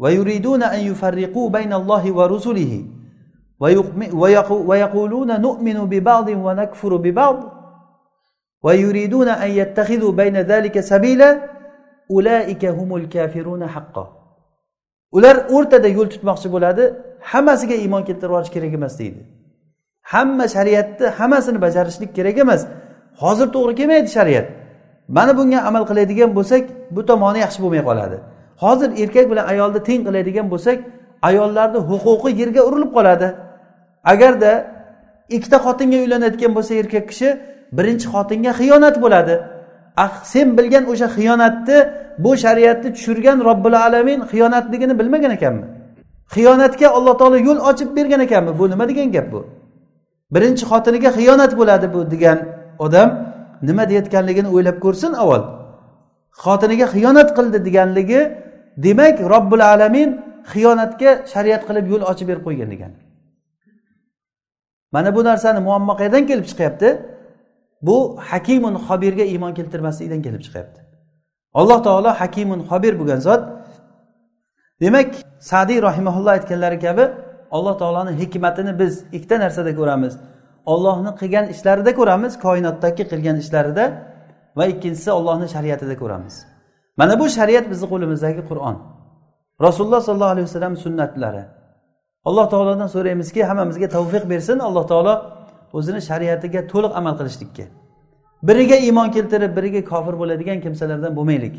ويريدون أن يفرقوا بين الله ورسله ويقولون نؤمن ببعض ونكفر ببعض ويريدون أن يتخذوا بين ذلك سبيلا أولئك هم الكافرون حقا ular o'rtada yo'l tutmoqchi bo'ladi hammasiga iymon keltirib yuborish kerak emas deydi hamma shariatni hammasini bajarishlik kerak emas hozir to'g'ri kelmaydi shariat mana bunga amal qiladigan bo'lsak bu tomoni yaxshi bo'lmay qoladi Hozir erkak bilan ayolni teng qiladigan bo'lsak ayollarni huquqi yerga urilib qoladi. Agarda ikkita xotinga uylanayotgan bo'lsa erkak kishi birinchi xotinga xiyonat bo'ladi. Ah sen bilgan o'sha xiyonatni bu shariatni tushirgan robbil alamin xiyonatligini bilmagan ekanmi? Xiyonatga alloh taolo yo'l ochib bergan ekanmi? Bu nima degan gap bu? Birinchi xotiniga xiyonat bo'ladi bu degan odam nima deyayotganligini o'ylab ko'rsin avval. Xotiniga xiyonat qildi deganligi demak robbil alamin xiyonatga shariat qilib yo'l ochib berib qo'ygan degan mana bu narsani muammo qayerdan kelib chiqyapti? Bu hakimun xobirga iymon keltirmaslikdan kelib chiqyapti. Alloh taolo hakimun xobir bo'lgan zot demak sadiy rahimaulloh aytganlari kabi alloh taoloni hikmatini biz ikkita narsada ko'ramiz. Ollohni qilgan ishlarida ko'ramiz koinotdagi qilgan ishlarida va ikkinchisi ollohni shariatida ko'ramiz. Mana bu shariat bizni qo'limizdagi qur'on. Rasululloh sollallohu alayhi vasallam sunnatlari alloh taolodan so'raymizki hammamizga tavfiq bersin alloh taolo o'zini shariatiga to'liq amal qilishlikka. Biriga iymon keltirib biriga kofir bo'ladigan kimsalardan bo'lmaylik.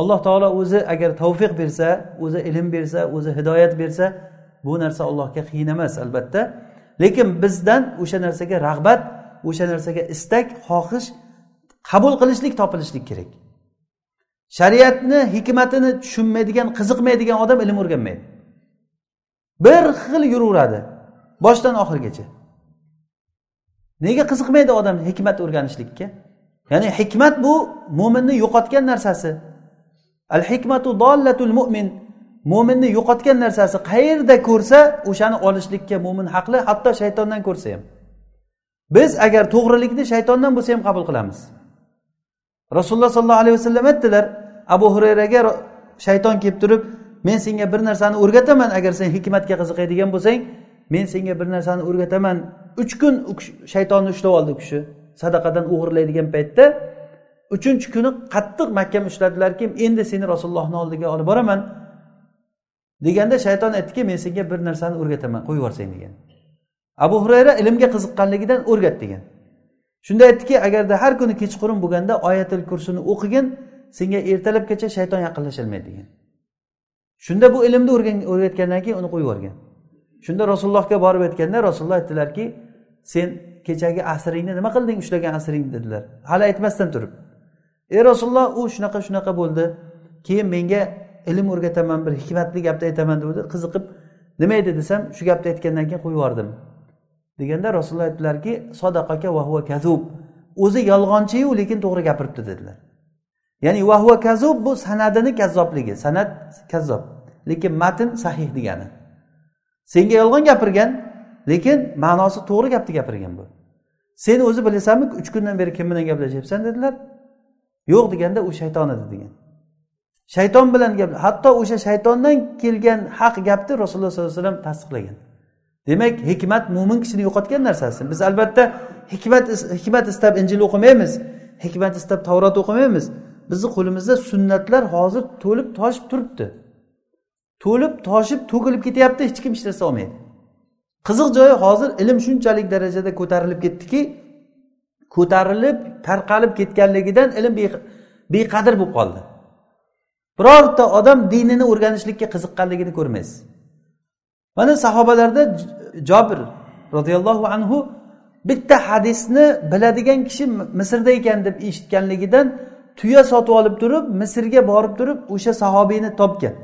Alloh taolo o'zi agar tavfiq bersa o'zi ilm bersa o'zi hidoyat bersa bu narsa allohga qiyin emas albatta. Lekin bizdan o'sha narsaga rag'bat o'sha narsaga istak xohish qabul qilishlik topilishlik kerak. Shariatni hikmatini tushunmaydigan qiziqmaydigan odam ilm o'rganmaydi. Bir xil yuraveradi boshdan oxirigacha. Nega qiziqmaydi odam hikmat o'rganishlikka? Ya'ni hikmat bu mo'minni yo'qotgan narsasi. Al hikmatu dollatul mo'min mo'minni yo'qotgan narsasi qayerda ko'rsa o'shani olishlikka mo'min haqli hatto shaytondan ko'rsa ham. Biz agar to'g'rilikni shaytondan bo'lsa ham qabul qilamiz. Rasululloh sollallohu alayhi vasallam aytdilar abu xurayraga shayton kelib turib men senga bir narsani o'rgataman agar sen hikmatga qiziqadigan bo'lsang men senga bir narsani o'rgataman. Uch kun shaytonni ushlab oldi u kishi sadaqadan o'g'irlaydigan paytda. Uchinchi kuni qattiq mahkam ushladilarki endi seni rasulullohni oldiga olib boraman. Deganda shayton aytdiki men senga bir narsani o'rgataman qo'yib yuborsang degan. Abu hurayra ilmga qiziqqanligidan o'rgat degan. Shunda aytdiki agarda har kuni kechqurun bo'lganda oyatil kursini o'qigin senga ertalabgacha shayton yaqinlashilmaydi degan shunda bu ilmni o'rgatgandan keyin uni qo'yib yuborgan. Shunda rasulullohga borib aytganda rasululloh aytdilarki sen kechagi asringni nima qilding ushlagan asring? dedilar. Hali aytmasdan turib. Ey rasululloh u shunaqa shunaqa bo'ldi. Keyin menga ilm o'rgataman bir hikmatli gapni aytaman degandi qiziqib nima edi desam shu gapni aytgandan keyin qo'yib yubordim. Deganda rasululloh aytdilarki sodaqaka vahva kazub o'zi yolg'onchiyu lekin to'g'ri gapiribdi dedilar. Ya'ni vahva kazub bu sanadini kazzobligi. Sanat kazzob. Lekin matn sahih degani. Senga yolg'on gapirgan lekin ma'nosi to'g'ri gapni gapirgan bu. Sen o'zi bilasanmi uch kundan beri kim bilan gaplashyapsan dedilar. Yo'q deganda u shayton edi degan. Shayton bilan gap hatto o'sha shaytondan kelgan haq gapni rasululloh sollallohu alayhi vasallam tasdiqlagan. Demak hikmat mo'min kishini yo'qotgan narsasi. Biz albatta hikmat hikmat istab injil o'qimaymiz hikmat istab tavrot o'qimaymiz. Bizni qo'limizda sunnatlar hozir to'lib toshib turibdi. To'lib toshib to'kilib ketyapti hech kim hech narsa olmaydi. Qiziq joyi hozir ilm shunchalik darajada ko'tarilib ketdiki ko'tarilib tarqalib ketganligidan ilm beqadr bo'lib qoldi. Birorta odam dinini o'rganishlikka qiziqqanligini ko'rmaysiz. Mana sahobalarda jobir roziyallohu anhu bitta hadisni biladigan kishi misrda ekan deb eshitganligidan tuya sotib olib turib misrga borib turib o'sha sahobiyni topgan.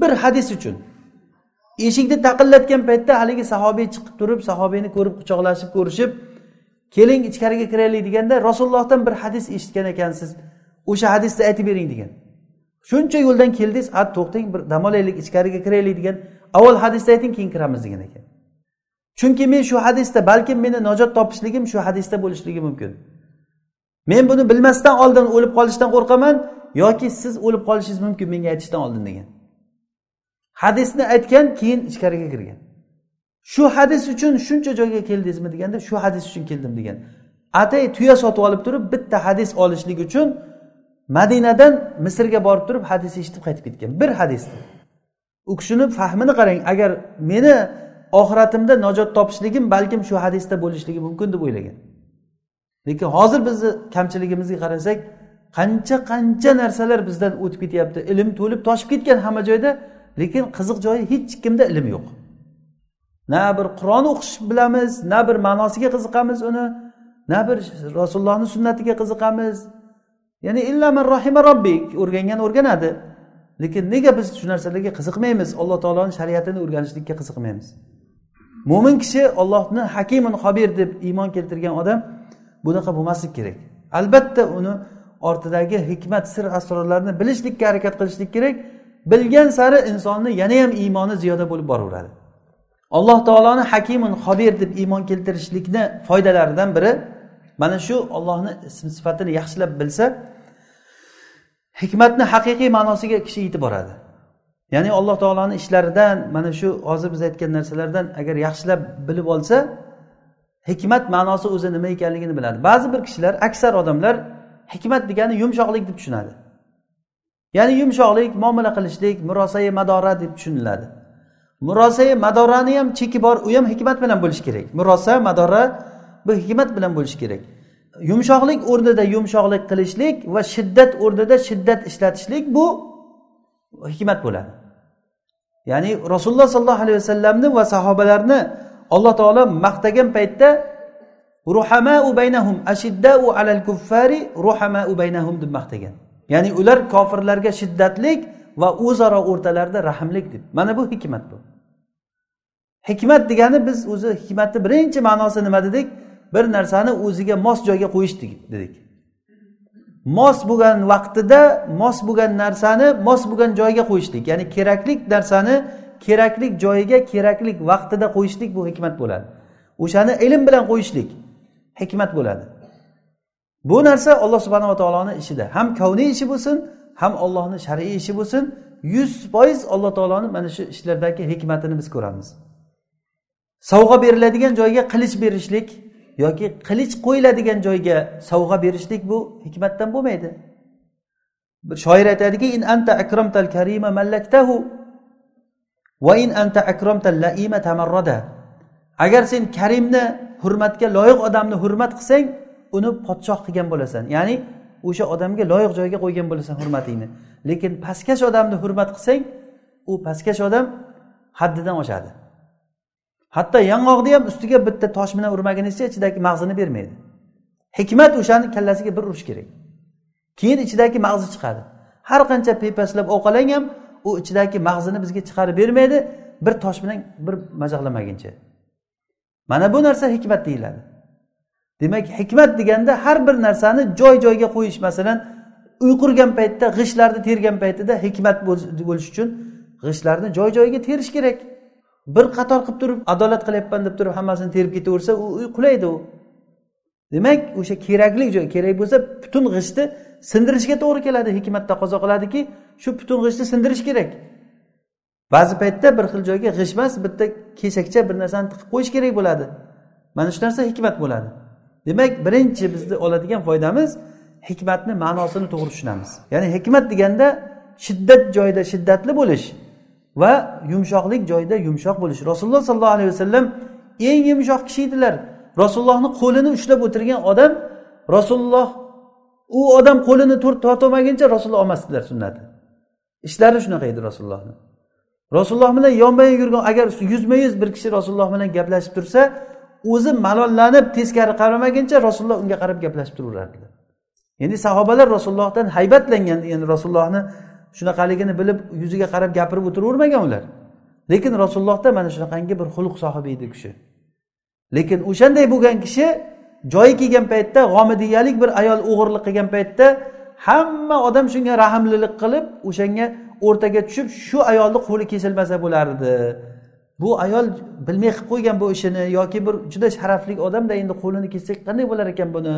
Bir hadis uchun. Eshikni taqillatgan paytda haligi sahobiy chiqib turib sahobiyni ko'rib quchoqlashib ko'rishib keling ichkariga kiraylik deganda rasulullohdan bir hadis eshitgan ekansiz. O'sha hadisni aytib bering degan. Shuncha yo'ldan keldingiz a to'xtang bir dam olaylik ichkariga kiraylik degan avval hadisni ayting keyin kiramiz degan ekan. Chunki men shu hadisda balkim meni najot topishligim shu hadisda bo'lishligi mumkin. Men buni bilmasdan oldin o'lib qolishdan qo'rqaman yoki siz o'lib qolishingiz mumkin menga aytishdan oldin degan. Hadisni aytgan keyin ichkariga kirgan. Shu hadis uchun shuncha joyga keldingizmi deganda shu hadis uchun keldim degan. Atay tuya sotib olib turib bitta hadis olishlik uchun madinadan misrga borib turib hadis eshitib qaytib ketgan. Bir hadisni u kishini fahmini qarang agar meni oxiratimda najot topishligim balkim shu hadisda bo'lishligi mumkin deb o'ylagan. Lekin hozir bizni kamchiligimizga qarasak qancha qancha narsalar bizdan o'tib ketyapti. Ilm to'lib toshib ketgan hamma joyda lekin qiziq joyi hech kimda ilm yo'q. Na bir qur'on o'qish bilamiz na bir ma'nosiga qiziqamiz uni na bir rasulullohni sunnatiga qiziqamiz. Ya'ni illaman rohima robbik o'rgangan o'rganadi. Lekin nega biz shu narsalarga qiziqmaymiz? Alloh taoloni shariatini o'rganishlikka qiziqmaymiz. Mo'min kishi ollohni hakimun hobir deb iymon keltirgan odam bunaqa bo'lmaslik kerak. Albatta uni ortidagi hikmat sir asrorlarni bilishlikka harakat qilishlik kerak. Bilgan sari insonni yanayam iymoni ziyoda bo'lib boraveradi. Alloh taoloni hakimun xobir deb iymon keltirishlikni foydalaridan biri mana shu ollohni ism sifatini yaxshilab bilsa hikmatni haqiqiy ma'nosiga kishi yetib boradi. Ya'ni alloh taoloni ishlaridan mana shu hozir biz aytgan narsalardan agar yaxshilab bilib olsa hikmat ma'nosi o'zi nima ekanligini biladi. Ba'zi bir kishilar aksar odamlar hikmat degani yumshoqlik deb tushunadi. Ya'ni yumshoqlik muomala qilishlik murosai madora deb tushuniladi. Murosai madorani ham cheki bor u ham hikmat bilan bo'lishi kerak. Murosa madora bu hikmat bilan bo'lishi kerak. Yumshoqlik o'rnida yumshoqlik qilishlik va shiddat o'rnida shiddat ishlatishlik bu hikmat bo'ladi. Ya'ni rasululloh sollallohu alayhi vasallamni va sahobalarni alloh taolo maqtagan paytda ruhamau baynahum ashiddau alal kuffari ruhamau baynahum deb maqtagan. Ya'ni ular kofirlarga shiddatlik va o'zaro o'rtalarida rahmlik deb. Mana bu hikmat bu. Hikmat degani biz o'zi hikmatni birinchi ma'nosi nima dedik? Bir narsani o'ziga mos joyga qo'yish dedik. Mos bo'lgan vaqtida mos bo'lgan narsani mos bo'lgan joyga qo'yishlik ya'ni keraklik narsani keraklik joyiga keraklik vaqtida qo'yishlik bu hikmat bo'ladi. O'shani ilm bilan qo'yishlik hikmat bo'ladi. Bu narsa alloh subhanava taoloni ishida. Ham kavniy ishi bo'lsin ham ollohni shar'iy ishi bo'lsin. Yuz foiz alloh taoloni mana shu ishlardagi hikmatini biz ko'ramiz. Sovg'a beriladigan joyga qilich berishlik yoki qilich qo'yiladigan joyga sovg'a berishlik bu hikmatdan bo'lmaydi. Bir shoir aytadiki in anta akramtal karima mallaktahu. Va in anta akramtal laima tamarrada agar sen karimni hurmatga loyiq odamni hurmat qilsang uni podshoh qilgan bo'lasan. Ya'ni o'sha odamga loyiq joyga qo'ygan bo'lasan hurmatingni. Lekin pastkash odamni hurmat qilsang u pastkash odam haddidan oshadi. Hatto yong'oqni ham ustiga bitta tosh bilan urmagunizcha ichidagi mag'zini bermaydi. Hikmat o'shani kallasiga bir urish kerak. Keyin ichidagi mag'zi chiqadi. Har qancha pepaslab ovqalang ham u ichidagi mag'zini bizga chiqarib bermaydi bir tosh bilan bir majaqlamaguncha. Mana bu narsa hikmat deyiladi. Demak hikmat deganda har bir narsani joy joyiga qo'yish masalan uyqurgan paytda g'ishtlarni tergan paytida hikmat bo'lish uchun g'ishtlarni joy joyiga terish kerak. Bir qator qilib turib adolat qilyapman deb turib hammasini terib ketaversa u qulaydi u. Demak o'sha kerakli joy kerak bo'lsa butun g'ishtni sindirishga to'g'ri keladi hikmat taqozo qiladiki shu butun g'ishtni sindirish kerak. Ba'zi paytda bir xil joyga g'isht emas bitta kesakcha bir narsani tiqib qo'yish kerak bo'ladi. Mana shu narsa hikmat bo'ladi. Demak birinchi bizni oladigan foydamiz hikmatni ma'nosini to'g'ri tushunamiz. Ya'ni hikmat deganda shiddat joyida shiddatli bo'lish va yumshoqlik joyida yumshoq bo'lish. Rasululloh sollallohu alayhi vasallam eng yumshoq kishi edilar. Rasulullohni qo'lini ushlab o'tirgan odam rasululloh u odam qo'lini tortolmaguncha rasululloh olmasdilar sunnati. Ishlari shunaqa edi rasulullohni. Rasululloh bilan yonma yon yurgan agar yuzma yuz bir kishi rasululloh bilan gaplashib tursa o'zi malollanib teskari qaramaguncha rasululloh unga qarab gaplashib turaverardilar endi sahobalar rasulullohdan haybatlangan endi rasulullohni shunaqaligini bilib yuziga qarab gapirib o'tiravermagan ular. Lekin rasulullohda mana shunaqangi bir xulq sohibi edi u kishi. Lekin o'shanday bo'lgan kishi joyi kelgan paytda g'omidiyalik bir ayol o'g'irlik qilgan paytda hamma odam shunga rahmlilik qilib o'shanga o'rtaga tushib shu ayolni qo'li kesilmasa bo'lardi. Bu ayol bilmay qilib qo'ygan bu ishini yoki bir juda sharafli odamda endi qo'lini kessak qanday bo'lar ekan buni?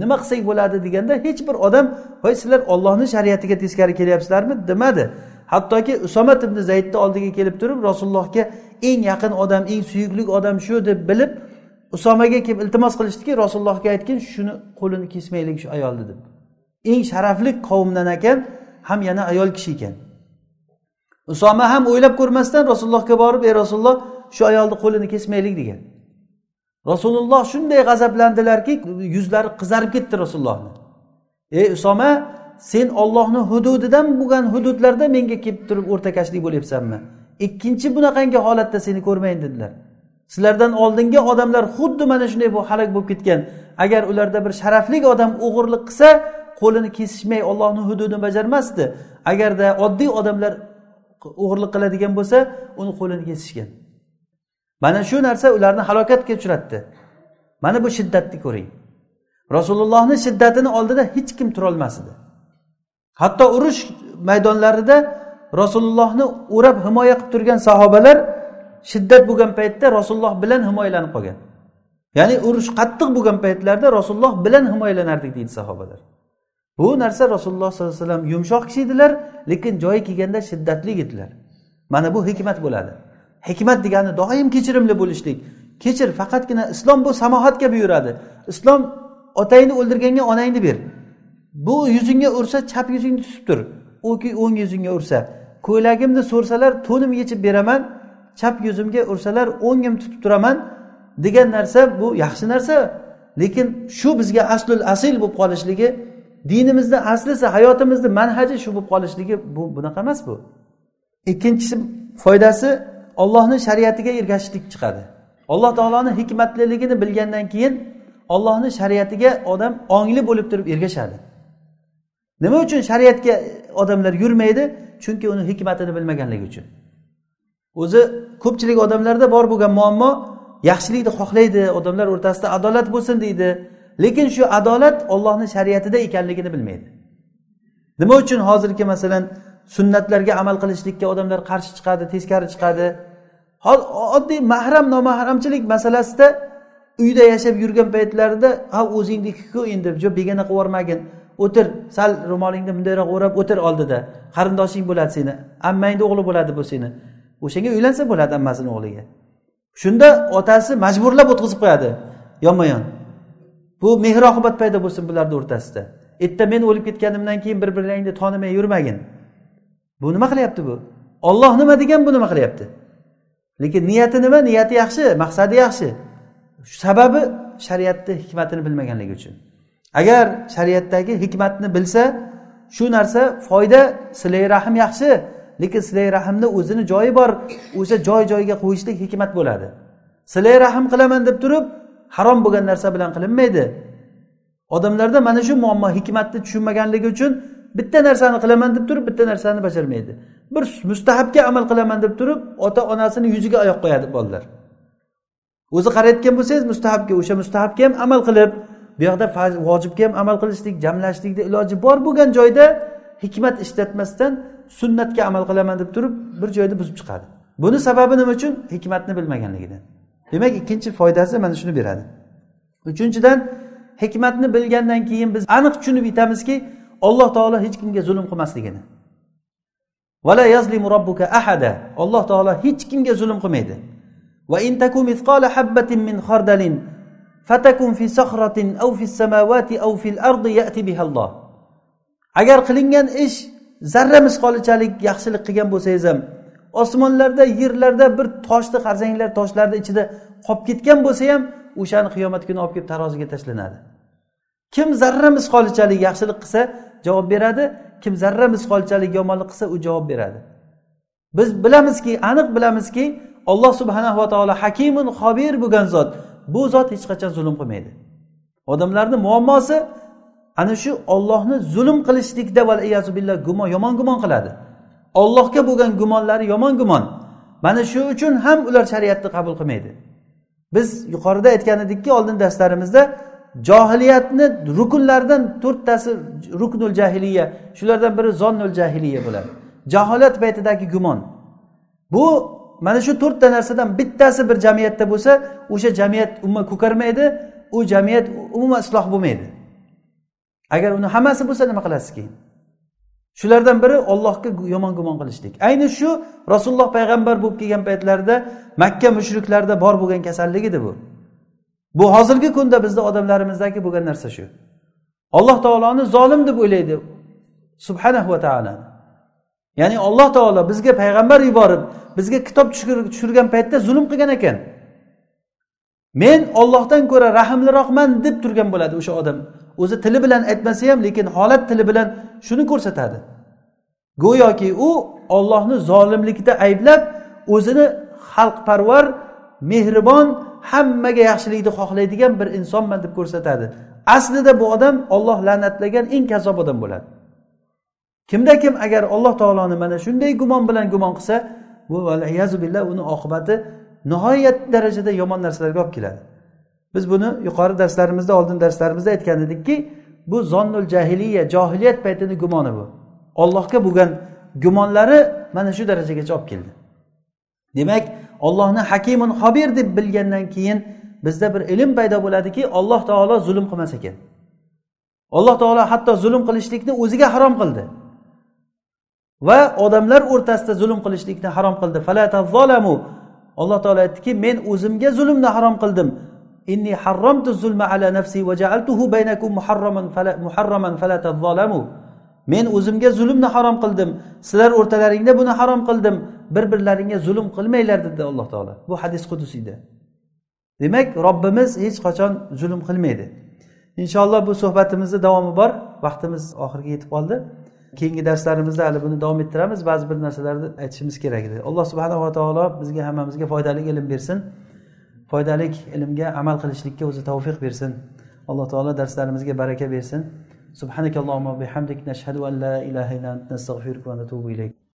Nima qilsak bo'ladi deganda hech bir odam voy sizlar ollohni shariatiga teskari kelyapsizlarmi demadi. Hattoki usomat ibn zaydni oldiga kelib turib rasulullohga eng yaqin odam eng suyukli odam shu deb bilib usomaga kelib iltimos qilishdiki rasulullohga aytgin shuni qo'lini kesmaylik shu ayolni deb. Eng sharafli qavmdan ekan ham yana ayol kishi ekan. Usoma ham o'ylab ko'rmasdan rasulullohga borib ey rasululloh shu ayolni qo'lini kesmaylik degan. Rasululloh shunday g'azablandilarki yuzlari qizarib ketdi rasulullohni. Ey usoma sen ollohni hududidan bo'lgan hududlarda menga kelib turib o'rtakashlik bo'lyapsanmi? Ikkinchi bunaqangi holatda seni ko'rmayin dedilar. Sizlardan oldingi odamlar xuddi mana shunday bu halok bo'lib ketgan. Agar ularda bir sharafli odam o'g'irlik qilsa qo'lini kesishmay ollohni hududini bajarmasdi. Agarda oddiy odamlar o'g'irlik qiladigan bo'lsa uni qo'lini kesishgan. Mana shu narsa ularni halokatga uchratdi. Mana bu shiddatni ko'ring. Rasulullohni shiddatini oldida hech kim turolmas edi hatto urush maydonlarida rasulullohni o'rab himoya qilib turgan sahobalar shiddat bo'lgan paytda rasululloh bilan himoyalanib qolgan. Ya'ni urush qattiq bo'lgan paytlarda rasululloh bilan himoyalanardik deydi sahobalar. Bu narsa rasululloh sollallohu alayhi vasallam yumshoq kishi edilar lekin joyi kelganda shiddatli edilar. Mana bu hikmat bo'ladi. Hikmat degani doim kechirimli bo'lishlik. Kechir faqatgina islom bu samohatga buyuradi. Islom otangni o'ldirganga onangni ber. Bu yuzingga ursa chap yuzingni tutib tur. Oki o'ng yuzingga ursa. Ko'ylagimni so'rsalar to'nim yechib beraman. Chap yuzimga ursalar o'ngim tutib turaman degan narsa bu yaxshi narsa. Lekin shu bizga aslul asil bo'lib qolishligi dinimizni aslisi hayotimizni manhaji shu bo'lib qolishligi bu bunaqa emas bu. Ikkinchisi foydasi ollohni shariatiga ergashishlik chiqadi. Alloh taoloni hikmatliligini bilgandan keyin ollohni shariatiga odam ongli bo'lib turib ergashadi. Nima uchun shariatga odamlar yurmaydi? Chunki uni hikmatini bilmaganligi uchun. O'zi ko'pchilik odamlarda bor bo'lgan muammo yaxshilikni xohlaydi odamlar o'rtasida adolat bo'lsin deydi. Lekin shu adolat ollohni shariatida ekanligini bilmaydi. Nima uchun hozirgi masalan sunnatlarga amal qilishlikka odamlar qarshi chiqadi teskari chiqadi? Oddiy mahram nomahramchilik masalasida uyda yashab yurgan paytlarida ha o'zingnikiku endi begona qilib yubormagin o'tir sal ro'molingni bundayroq o'rab o'tir oldida qarindoshing bo'ladi seni ammangni o'g'li bo'ladi bu seni. O'shanga uylansa bo'ladi ammasini o'g'liga. Shunda otasi majburlab o'tqizib qo'yadi. Yonma yon bu mehr oqibat paydo bo'lsin bularni o'rtasida. Erta men o'lib ketganimdan keyin bir biringni tanimay yurmagin. Bu nima qilyapti bu? Olloh nima degan bu nima qilyapti? Lekin niyati nima? Niyati yaxshi maqsadi yaxshi. Sababi shariatni hikmatini bilmaganligi uchun. Agar shariatdagi hikmatni bilsa shu narsa foyda silay rahm yaxshi. Lekin silay rahmni o'zini joyi bor. O'sha joy joyiga qo'yishlik hikmat bo'ladi. Silay rahm qilaman deb turib harom bo'lgan narsa bilan qilinmaydi. Odamlarda mana shu muammo hikmatni tushunmaganligi uchun bitta narsani qilaman deb turib bitta narsani bajarmaydi. Bir mustahabga amal qilaman deb turib ota onasini yuziga oyoq qo'yadi bolalar. O'zi qarayotgan bo'lsangiz mustahabga o'sha mustahabga ham amal qilib bu yoqda vojibga ham amal qilishlik jamlashlikni iloji bor bo'lgan joyda hikmat ishlatmasdan sunnatga amal qilaman deb turib bir joyda buzib chiqadi. Buni sababi nima uchun? Hikmatni bilmaganligidan. Demak ikkinchi foydasi mana shuni beradi. Uchinchidan hikmatni bilgandan keyin biz aniq tushunib yetamizki alloh taolo hech kimga zulm qilmasligini. Vala yazlimu robbuka ahada. Alloh taolo hech kimga zulm qilmaydi. Va in taku mithqala habbatin min khardalin fatakun fi sahratin aw fi samawati aw fil ardi ya'ti biha alloh agar qilingan ish zarra misqolichalik yaxshilik qilgan bo'lsangiz ham osmonlarda yerlarda bir toshni qarasanglar toshlarni ichida qolib ketgan bo'lsa ham o'shani qiyomat kuni olib kelib taroziga tashlanadi. Kim zarra misqolichalik yaxshilik qilsa javob beradi. Kim zarra misqolchalik yomonlik qilsa u javob beradi. Biz bilamizki aniq bilamizki alloh subhanava taolo hakimun xobir bo'lgan zot. Bu zot hech qachon zulm qilmaydi. Odamlarni muammosi ana shu ollohni zulm qilishlikda billah gumon yomon gumon qiladi. Ollohga bo'lgan gumonlari yomon gumon. Mana shu uchun ham ular shariatni qabul qilmaydi. Biz yuqorida aytgan edikki oldin darslarimizda johiliyatni rukunlaridan to'rttasi ruknul jahiliya shulardan biri zonnul jahiliya bo'ladi. Jaholat paytidagi gumon. Bu mana shu to'rtta narsadan bittasi bir jamiyatda bo'lsa o'sha jamiyat umuman ko'karmaydi u jamiyat umuman isloh bo'lmaydi. Agar uni hammasi bo'lsa nima qilasiz keyin shulardan biri ollohga yomon gumon qilishlik. Ayni shu rasululloh payg'ambar bo'lib kelgan paytlarida makka mushriklarida bor bo'lgan kasallik edi bu. Bu hozirgi kunda bizni odamlarimizdagi bo'lgan narsa shu. Alloh taoloni zolim deb o'ylaydi. Subhanahu va taolo ya'ni alloh taolo bizga payg'ambar yuborib bizga kitob tushirgan paytda zulm qilgan ekan. Men ollohdan ko'ra rahmliroqman deb turgan bo'ladi o'sha odam. O'zi tili bilan aytmasa ham lekin holat tili bilan shuni ko'rsatadi. Go'yoki u ollohni zolimlikda ayblab o'zini xalqparvar mehribon hammaga yaxshilikni xohlaydigan bir insonman deb ko'rsatadi. Aslida bu odam olloh la'natlagan eng kazzob odam bo'ladi. Kimda kim agar alloh taoloni mana shunday gumon bilan gumon qilsa bu billah uni oqibati nihoyat darajada yomon narsalarga olib keladi. Biz buni yuqori darslarimizda oldin darslarimizda aytgan edikki bu zonnul jahiliya johiliyat paytini gumoni bu. Ollohga bo'lgan gumonlari mana shu darajagacha olib keldi. Demak ollohni hakimun xobir deb bilgandan keyin bizda bir ilm paydo bo'ladiki alloh taolo zulm qilmas ekan. Alloh taolo hatto zulm qilishlikni o'ziga harom qildi. Va odamlar o'rtasida zulm qilishlikni harom qildi. Alloh taolo aytdiki men o'zimga zulmni harom qildim. Inni harramtu zulma ala nafsi va ja'altuhu baynakum muharraman fala muharraman fala tazalamu men o'zimga zulmni harom qildim. Sizlar o'rtalaringda buni harom qildim. Bir birlaringga zulm qilmanglar dedi alloh taolo. Bu hadis qudusiyda demak robbimiz hech qachon zulm qilmaydi. Inshaalloh bu suhbatimizni davomi bor. Vaqtimiz oxiriga yetib qoldi. Keyingi darslarimizda hali buni davom ettiramiz. Ba'zi bir narsalarni aytishimiz kerak edi. Alloh subhanava taolo bizga hammamizga foydali ilm bersin. foydali ilmga amal qilishlikka o'zi tavfiq bersin. Alloh taolo darslarimizga baraka bersin. Subhanakallohu bihamdik. Nashhadu an la ilaha illa ant nastag'firuka va natubu ilayk.